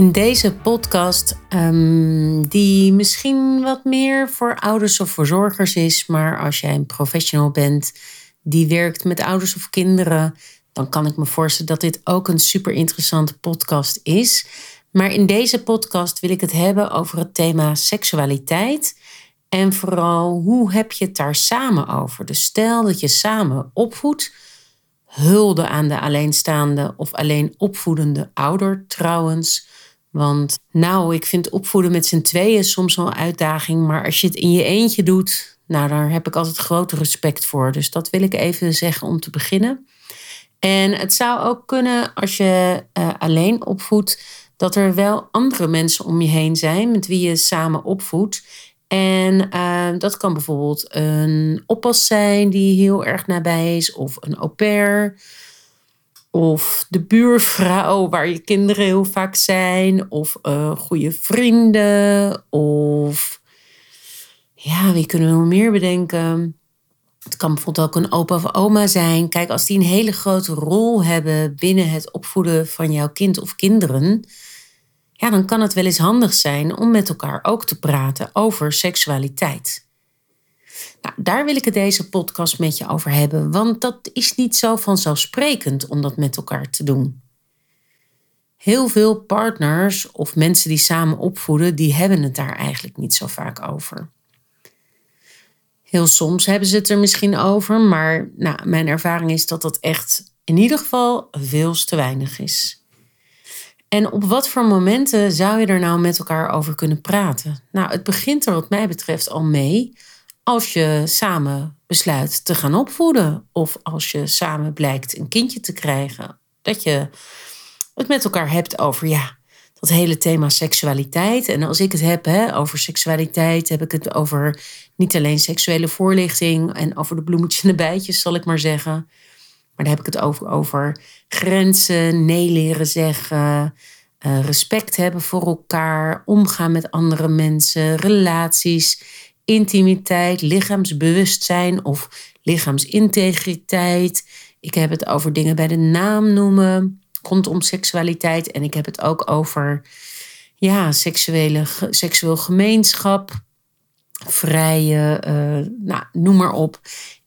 In deze podcast, um, die misschien wat meer voor ouders of verzorgers is, maar als jij een professional bent die werkt met ouders of kinderen, dan kan ik me voorstellen dat dit ook een super interessante podcast is. Maar in deze podcast wil ik het hebben over het thema seksualiteit. En vooral hoe heb je het daar samen over? Dus stel dat je samen opvoedt, hulde aan de alleenstaande of alleen opvoedende ouder trouwens. Want nou, ik vind opvoeden met z'n tweeën soms wel een uitdaging. Maar als je het in je eentje doet, nou, daar heb ik altijd grote respect voor. Dus dat wil ik even zeggen om te beginnen. En het zou ook kunnen als je uh, alleen opvoedt, dat er wel andere mensen om je heen zijn met wie je samen opvoedt. En uh, dat kan bijvoorbeeld een oppas zijn die heel erg nabij is, of een au pair. Of de buurvrouw waar je kinderen heel vaak zijn. Of uh, goede vrienden. Of ja, wie kunnen we nog meer bedenken? Het kan bijvoorbeeld ook een opa of oma zijn. Kijk, als die een hele grote rol hebben binnen het opvoeden van jouw kind of kinderen. Ja, dan kan het wel eens handig zijn om met elkaar ook te praten over seksualiteit. Nou, daar wil ik het deze podcast met je over hebben, want dat is niet zo vanzelfsprekend om dat met elkaar te doen. Heel veel partners of mensen die samen opvoeden, die hebben het daar eigenlijk niet zo vaak over. Heel soms hebben ze het er misschien over, maar nou, mijn ervaring is dat dat echt in ieder geval veel te weinig is. En op wat voor momenten zou je er nou met elkaar over kunnen praten? Nou, het begint er wat mij betreft al mee als je samen besluit te gaan opvoeden of als je samen blijkt een kindje te krijgen. Dat je het met elkaar hebt over ja, dat hele thema seksualiteit. En als ik het heb hè, over seksualiteit, heb ik het over niet alleen seksuele voorlichting en over de bloemetjes en de bijtjes, zal ik maar zeggen. Maar daar heb ik het over, over grenzen, nee leren zeggen, uh, respect hebben voor elkaar, omgaan met andere mensen, relaties intimiteit, lichaamsbewustzijn of lichaamsintegriteit. Ik heb het over dingen bij de naam noemen rondom seksualiteit. En ik heb het ook over ja, seksuele, seksueel gemeenschap, vrije, uh, nou, noem maar op.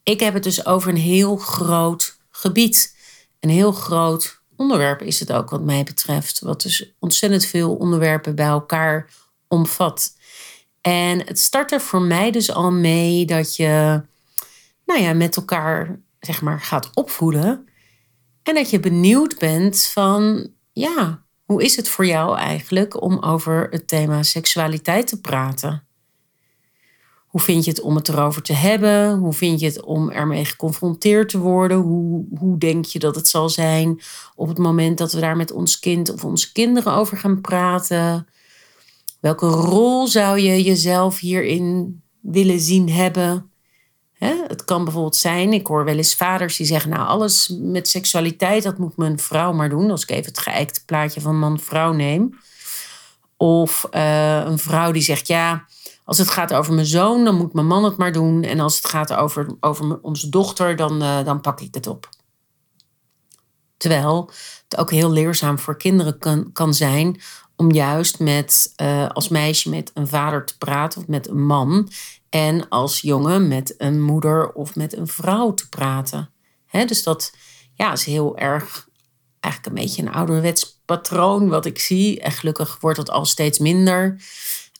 Ik heb het dus over een heel groot gebied. Een heel groot onderwerp is het ook, wat mij betreft. Wat dus ontzettend veel onderwerpen bij elkaar omvat. En het start er voor mij dus al mee dat je nou ja, met elkaar zeg maar, gaat opvoeden. En dat je benieuwd bent van, ja, hoe is het voor jou eigenlijk om over het thema seksualiteit te praten? Hoe vind je het om het erover te hebben? Hoe vind je het om ermee geconfronteerd te worden? Hoe, hoe denk je dat het zal zijn op het moment dat we daar met ons kind of onze kinderen over gaan praten? Welke rol zou je jezelf hierin willen zien hebben? het kan bijvoorbeeld zijn, ik hoor wel eens vaders die zeggen, nou alles met seksualiteit, dat moet mijn vrouw maar doen. Als ik even het geëikte plaatje van man-vrouw neem. Of uh, een vrouw die zegt, ja, als het gaat over mijn zoon, dan moet mijn man het maar doen. En als het gaat over, over onze dochter, dan, uh, dan pak ik het op. Terwijl het ook heel leerzaam voor kinderen kan, kan zijn om juist met, uh, als meisje met een vader te praten of met een man. En als jongen met een moeder of met een vrouw te praten. Dus dat ja, is heel erg eigenlijk een beetje een ouderwets patroon wat ik zie. En gelukkig wordt dat al steeds minder.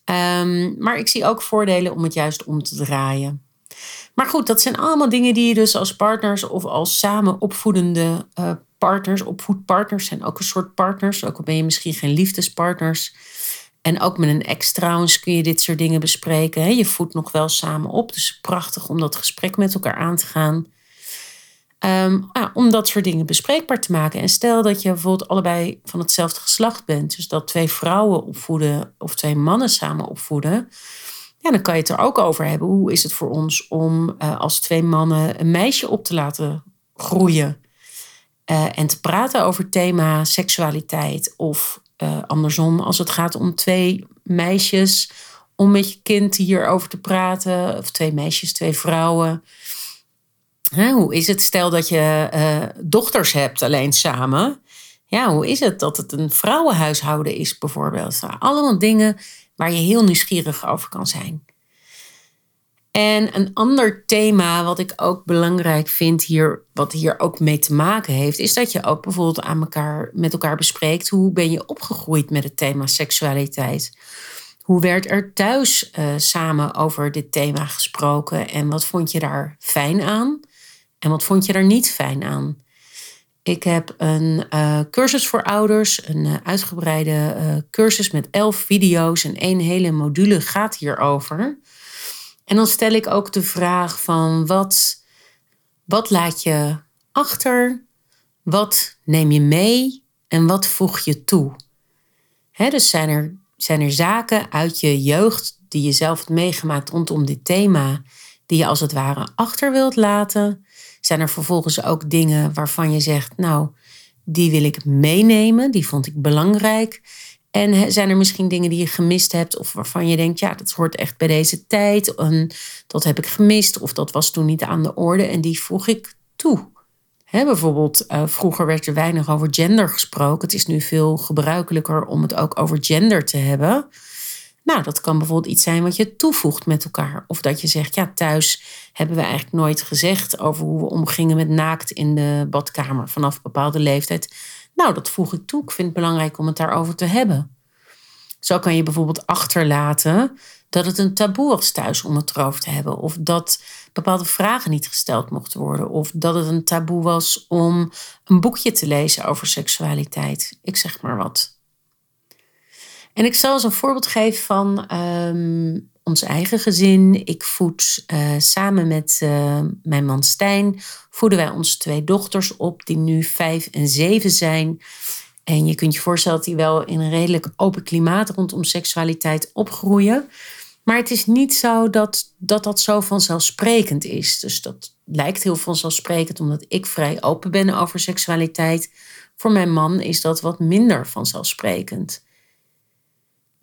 Ehm, maar ik zie ook voordelen om het juist om te draaien. Maar goed, dat zijn allemaal dingen die je dus als partners of als samen opvoedende uh, partners, opvoedpartners zijn ook een soort partners. Ook al ben je misschien geen liefdespartners. En ook met een ex trouwens kun je dit soort dingen bespreken. Je voedt nog wel samen op. Dus prachtig om dat gesprek met elkaar aan te gaan. Ehm, om dat soort dingen bespreekbaar te maken. En stel dat je bijvoorbeeld allebei van hetzelfde geslacht bent. Dus dat twee vrouwen opvoeden of twee mannen samen opvoeden. Ja, dan kan je het er ook over hebben. Hoe is het voor ons om uh, als twee mannen een meisje op te laten groeien? Uh, en te praten over thema seksualiteit. Of uh, andersom, als het gaat om twee meisjes, om met je kind hierover te praten. Of twee meisjes, twee vrouwen. Hè, hoe is het? Stel dat je uh, dochters hebt alleen samen. Ja, hoe is het dat het een vrouwenhuishouden is bijvoorbeeld? Allemaal dingen waar je heel nieuwsgierig over kan zijn. En een ander thema wat ik ook belangrijk vind hier, wat hier ook mee te maken heeft, is dat je ook bijvoorbeeld aan elkaar, met elkaar bespreekt hoe ben je opgegroeid met het thema seksualiteit. Hoe werd er thuis uh, samen over dit thema gesproken en wat vond je daar fijn aan en wat vond je daar niet fijn aan? Ik heb een uh, cursus voor ouders, een uh, uitgebreide cursus met elf video's en één hele module gaat hierover. En dan stel ik ook de vraag van wat, wat laat je achter, wat neem je mee en wat voeg je toe? Dus zijn er, zijn er zaken uit je jeugd die je zelf hebt meegemaakt rondom dit thema, die je als het ware achter wilt laten? Zijn er vervolgens ook dingen waarvan je zegt, nou, die wil ik meenemen, die vond ik belangrijk. En zijn er misschien dingen die je gemist hebt of waarvan je denkt, ja, dat hoort echt bij deze tijd. En dat heb ik gemist of dat was toen niet aan de orde en die voeg ik toe. bijvoorbeeld, uh, vroeger werd er weinig over gender gesproken. Het is nu veel gebruikelijker om het ook over gender te hebben. Nou, dat kan bijvoorbeeld iets zijn wat je toevoegt met elkaar. Of dat je zegt, ja, thuis hebben we eigenlijk nooit gezegd over hoe we omgingen met naakt in de badkamer vanaf een bepaalde leeftijd. Nou, dat voeg ik toe. Ik vind het belangrijk om het daarover te hebben. Zo kan je bijvoorbeeld achterlaten dat het een taboe was thuis om het erover te hebben. Of dat bepaalde vragen niet gesteld mochten worden. Of dat het een taboe was om een boekje te lezen over seksualiteit. Ik zeg maar wat. En ik zal eens een voorbeeld geven van ehm, ons eigen gezin. Ik voed uh, samen met uh, mijn man Stijn, voeden wij onze twee dochters op, die nu vijf en zeven zijn. En je kunt je voorstellen dat die wel in een redelijk open klimaat rondom seksualiteit opgroeien. Maar het is niet zo dat, dat dat zo vanzelfsprekend is. Dus dat lijkt heel vanzelfsprekend omdat ik vrij open ben over seksualiteit. Voor mijn man is dat wat minder vanzelfsprekend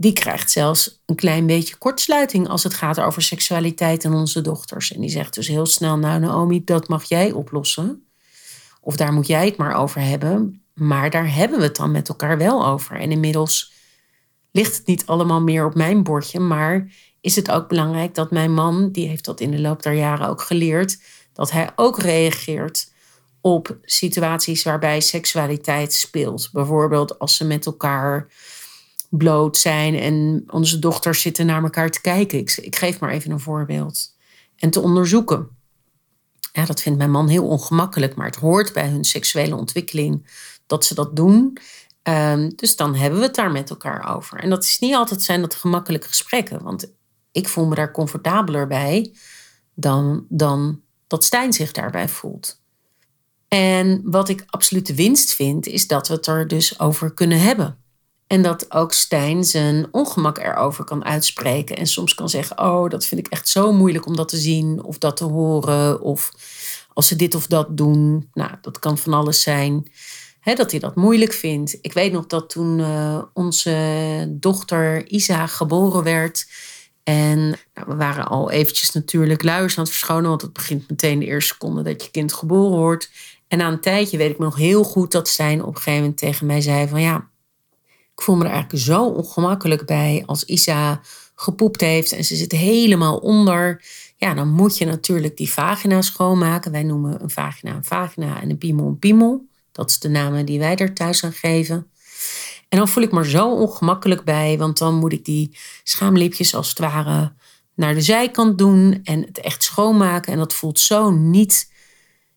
die krijgt zelfs een klein beetje kortsluiting als het gaat over seksualiteit en onze dochters. En die zegt dus heel snel: Nou, Naomi, dat mag jij oplossen. Of daar moet jij het maar over hebben. Maar daar hebben we het dan met elkaar wel over. En inmiddels ligt het niet allemaal meer op mijn bordje, maar is het ook belangrijk dat mijn man, die heeft dat in de loop der jaren ook geleerd, dat hij ook reageert op situaties waarbij seksualiteit speelt. Bijvoorbeeld als ze met elkaar bloot zijn en onze dochters zitten naar elkaar te kijken. Ik, ik geef maar even een voorbeeld. En te onderzoeken. Ja, dat vindt mijn man heel ongemakkelijk, maar het hoort bij hun seksuele ontwikkeling dat ze dat doen. Um, dus dan hebben we het daar met elkaar over. En dat is niet altijd zijn dat gemakkelijke gesprekken, want ik voel me daar comfortabeler bij dan, dan dat Stijn zich daarbij voelt. En wat ik absoluut de winst vind, is dat we het er dus over kunnen hebben. En dat ook Stijn zijn ongemak erover kan uitspreken. En soms kan zeggen: Oh, dat vind ik echt zo moeilijk om dat te zien of dat te horen. Of als ze dit of dat doen. Nou, dat kan van alles zijn. dat hij dat moeilijk vindt. Ik weet nog dat toen uh, onze dochter Isa geboren werd. En nou, we waren al eventjes natuurlijk luiers aan het verschonen. Want het begint meteen de eerste seconde dat je kind geboren wordt. En na een tijdje weet ik me nog heel goed dat Stijn op een gegeven moment tegen mij zei: van ja ik voel me er eigenlijk zo ongemakkelijk bij als Isa gepoept heeft en ze zit helemaal onder. Ja, dan moet je natuurlijk die vagina schoonmaken. Wij noemen een vagina een vagina en een piemel een piemel. Dat is de namen die wij er thuis aan geven. En dan voel ik me zo ongemakkelijk bij, want dan moet ik die schaamlipjes als het ware naar de zijkant doen en het echt schoonmaken. En dat voelt zo niet,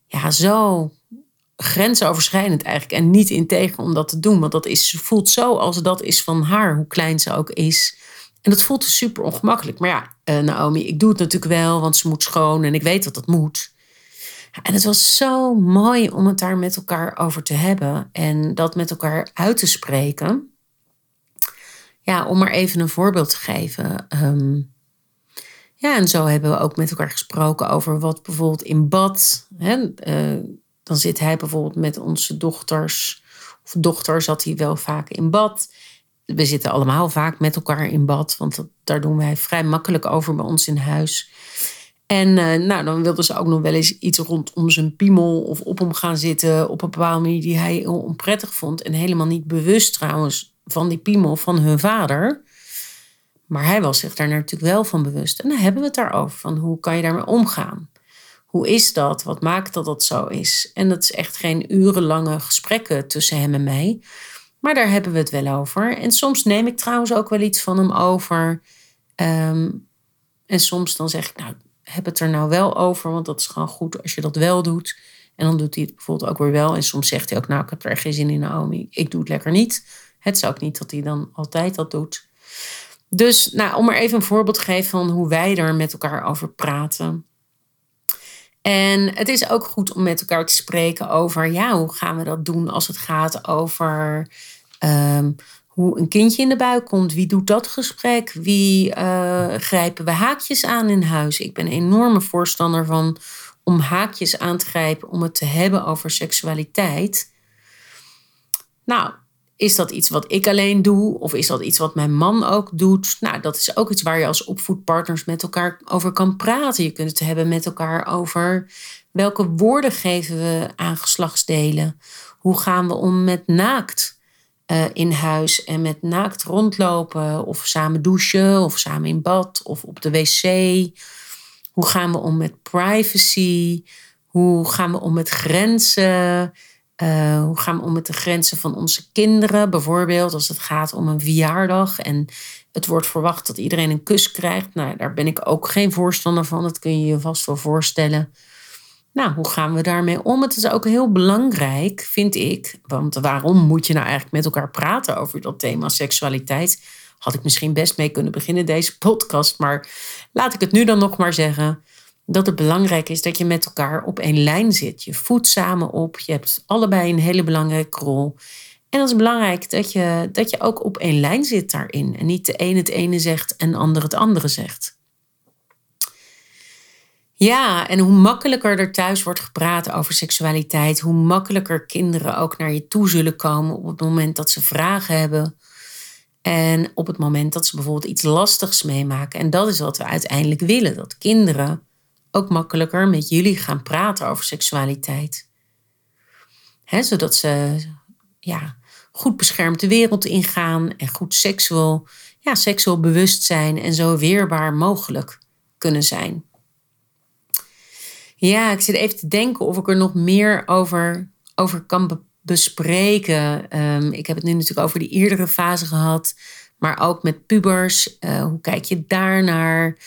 ja, zo grensoverschrijdend eigenlijk. En niet integer om dat te doen, want dat is, voelt zo als dat is van haar, hoe klein ze ook is. En dat voelt dus super ongemakkelijk. Maar ja, uh, Naomi, ik doe het natuurlijk wel, want ze moet schoon en ik weet dat dat moet. En het was zo mooi om het daar met elkaar over te hebben en dat met elkaar uit te spreken. Ja, om maar even een voorbeeld te geven. Ehm, ja, en zo hebben we ook met elkaar gesproken over wat bijvoorbeeld in bad. Hè, uh, dan zit hij bijvoorbeeld met onze dochters. Of dochter zat hij wel vaak in bad. We zitten allemaal vaak met elkaar in bad, want dat, daar doen wij vrij makkelijk over bij ons in huis. En uh, nou, dan wilde ze ook nog wel eens iets rondom zijn piemel of op hem gaan zitten op een bepaalde manier die hij heel onprettig vond. En helemaal niet bewust trouwens van die piemel van hun vader. Maar hij was zich daar natuurlijk wel van bewust. En dan hebben we het daarover, van hoe kan je daarmee omgaan? Hoe is dat? Wat maakt dat dat zo is? En dat is echt geen urenlange gesprekken tussen hem en mij. Maar daar hebben we het wel over. En soms neem ik trouwens ook wel iets van hem over. Ehm, en soms dan zeg ik, nou, heb het er nou wel over, want dat is gewoon goed als je dat wel doet. En dan doet hij het bijvoorbeeld ook weer wel. En soms zegt hij ook, nou, ik heb er geen zin in, Naomi. Ik doe het lekker niet. Het is ook niet dat hij dan altijd dat doet. Dus nou, om maar even een voorbeeld te geven van hoe wij er met elkaar over praten. En het is ook goed om met elkaar te spreken over, ja, hoe gaan we dat doen als het gaat over ehm, hoe een kindje in de buik komt. Wie doet dat gesprek? Wie uh, grijpen we haakjes aan in huis? Ik ben een enorme voorstander van om haakjes aan te grijpen om het te hebben over seksualiteit. Nou, is dat iets wat ik alleen doe? Of is dat iets wat mijn man ook doet? Nou, dat is ook iets waar je als opvoedpartners met elkaar over kan praten. Je kunt het hebben met elkaar over welke woorden geven we aan geslachtsdelen? Hoe gaan we om met naakt uh, in huis en met naakt rondlopen? Of samen douchen, of samen in bad, of op de wc? Hoe gaan we om met privacy? Hoe gaan we om met grenzen? Uh, hoe gaan we om met de grenzen van onze kinderen? Bijvoorbeeld als het gaat om een verjaardag en het wordt verwacht dat iedereen een kus krijgt. Nou, daar ben ik ook geen voorstander van. Dat kun je je vast wel voorstellen. Nou, hoe gaan we daarmee om? Het is ook heel belangrijk, vind ik. Want waarom moet je nou eigenlijk met elkaar praten over dat thema seksualiteit? Had ik misschien best mee kunnen beginnen deze podcast. Maar laat ik het nu dan nog maar zeggen dat het belangrijk is dat je met elkaar op één lijn zit. Je voedt samen op, je hebt allebei een hele belangrijke rol. En dat is belangrijk dat je, dat je ook op één lijn zit daarin. En niet de een het ene zegt en de ander het andere zegt. Ja, en hoe makkelijker er thuis wordt gepraat over seksualiteit, hoe makkelijker kinderen ook naar je toe zullen komen op het moment dat ze vragen hebben. En op het moment dat ze bijvoorbeeld iets lastigs meemaken. En dat is wat we uiteindelijk willen: dat kinderen ook makkelijker met jullie gaan praten over seksualiteit. zodat ze ja, goed beschermd de wereld ingaan en goed seksueel, ja, seksueel bewust zijn en zo weerbaar mogelijk kunnen zijn. Ja, ik zit even te denken of ik er nog meer over, over kan bespreken. Ehm, ik heb het nu natuurlijk over die eerdere fase gehad, maar ook met pubers. Uh, hoe kijk je daarnaar?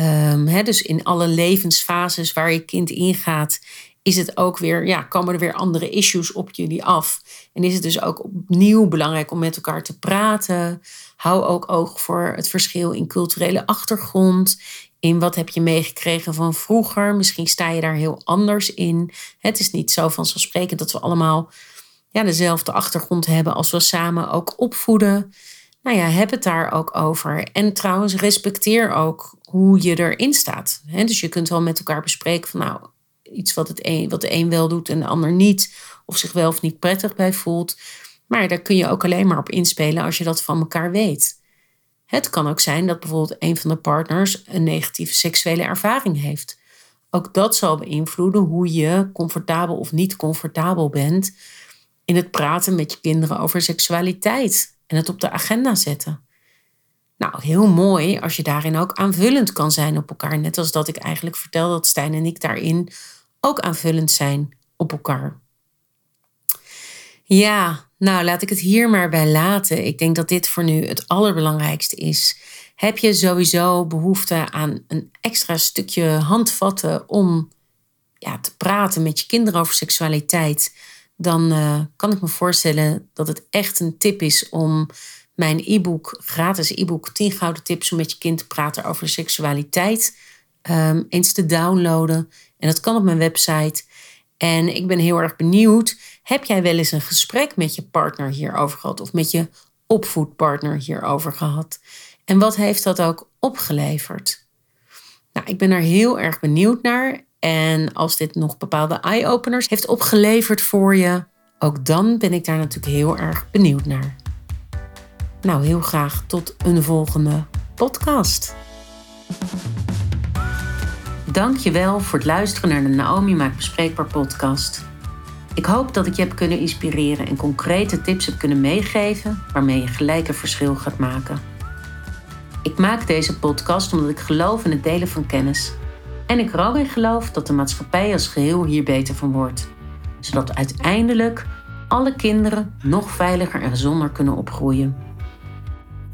Um, dus in alle levensfases waar je kind ingaat, is het ook weer, ja, komen er weer andere issues op jullie af. En is het dus ook opnieuw belangrijk om met elkaar te praten. Hou ook oog voor het verschil in culturele achtergrond. In wat heb je meegekregen van vroeger? Misschien sta je daar heel anders in. Het is niet zo vanzelfsprekend dat we allemaal ja, dezelfde achtergrond hebben als we samen ook opvoeden. Nou ja, heb het daar ook over. En trouwens, respecteer ook hoe je erin staat. dus je kunt wel met elkaar bespreken van nou, iets wat, het wat de een wel doet en de ander niet. Of zich wel of niet prettig bij voelt. Maar daar kun je ook alleen maar op inspelen als je dat van elkaar weet. Het kan ook zijn dat bijvoorbeeld een van de partners een negatieve seksuele ervaring heeft. Ook dat zal beïnvloeden hoe je comfortabel of niet comfortabel bent in het praten met je kinderen over seksualiteit en het op de agenda zetten. Nou, heel mooi als je daarin ook aanvullend kan zijn op elkaar. Net als dat ik eigenlijk vertel dat Stijn en ik daarin ook aanvullend zijn op elkaar. Ja, nou laat ik het hier maar bij laten. Ik denk dat dit voor nu het allerbelangrijkste is. Heb je sowieso behoefte aan een extra stukje handvatten om ja, te praten met je kinderen over seksualiteit? Dan uh, kan ik me voorstellen dat het echt een tip is om mijn e-book, gratis e-book 10 gouden tips om met je kind te praten over seksualiteit, um, eens te downloaden. En dat kan op mijn website. En ik ben heel erg benieuwd, heb jij wel eens een gesprek met je partner hierover gehad of met je opvoedpartner hierover gehad? En wat heeft dat ook opgeleverd? Nou, ik ben er heel erg benieuwd naar. En als dit nog bepaalde eye-openers heeft opgeleverd voor je, ook dan ben ik daar natuurlijk heel erg benieuwd naar. Nou, heel graag tot een volgende podcast. Dank je wel voor het luisteren naar de Naomi Maakt Bespreekbaar podcast. Ik hoop dat ik je heb kunnen inspireren en concrete tips heb kunnen meegeven waarmee je gelijk een verschil gaat maken. Ik maak deze podcast omdat ik geloof in het delen van kennis. En ik er ook in geloof dat de maatschappij als geheel hier beter van wordt. Zodat uiteindelijk alle kinderen nog veiliger en gezonder kunnen opgroeien.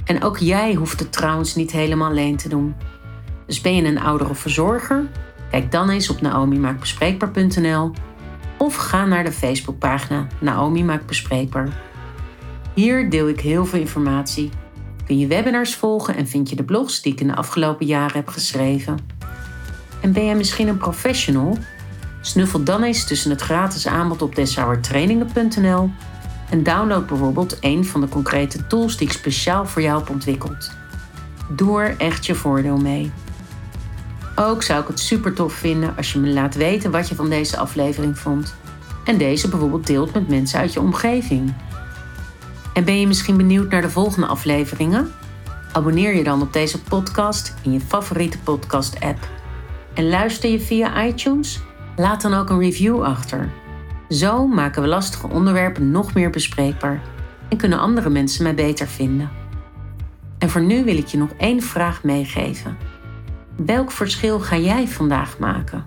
En ook jij hoeft het trouwens niet helemaal alleen te doen. Dus ben je een ouder of verzorger? Kijk dan eens op naomimaakbespreekbaar.nl of ga naar de Facebookpagina Naomi Maakt Bespreekbaar. Hier deel ik heel veel informatie. Kun je webinars volgen en vind je de blogs die ik in de afgelopen jaren heb geschreven. En ben jij misschien een professional? Snuffel dan eens tussen het gratis aanbod op deshouwertrainingen.nl en download bijvoorbeeld een van de concrete tools die ik speciaal voor jou heb ontwikkeld. Doe er echt je voordeel mee. Ook zou ik het super tof vinden als je me laat weten wat je van deze aflevering vond. En deze bijvoorbeeld deelt met mensen uit je omgeving. En ben je misschien benieuwd naar de volgende afleveringen? Abonneer je dan op deze podcast in je favoriete podcast-app. En luister je via iTunes? Laat dan ook een review achter. Zo maken we lastige onderwerpen nog meer bespreekbaar en kunnen andere mensen mij beter vinden. En voor nu wil ik je nog één vraag meegeven. Welk verschil ga jij vandaag maken?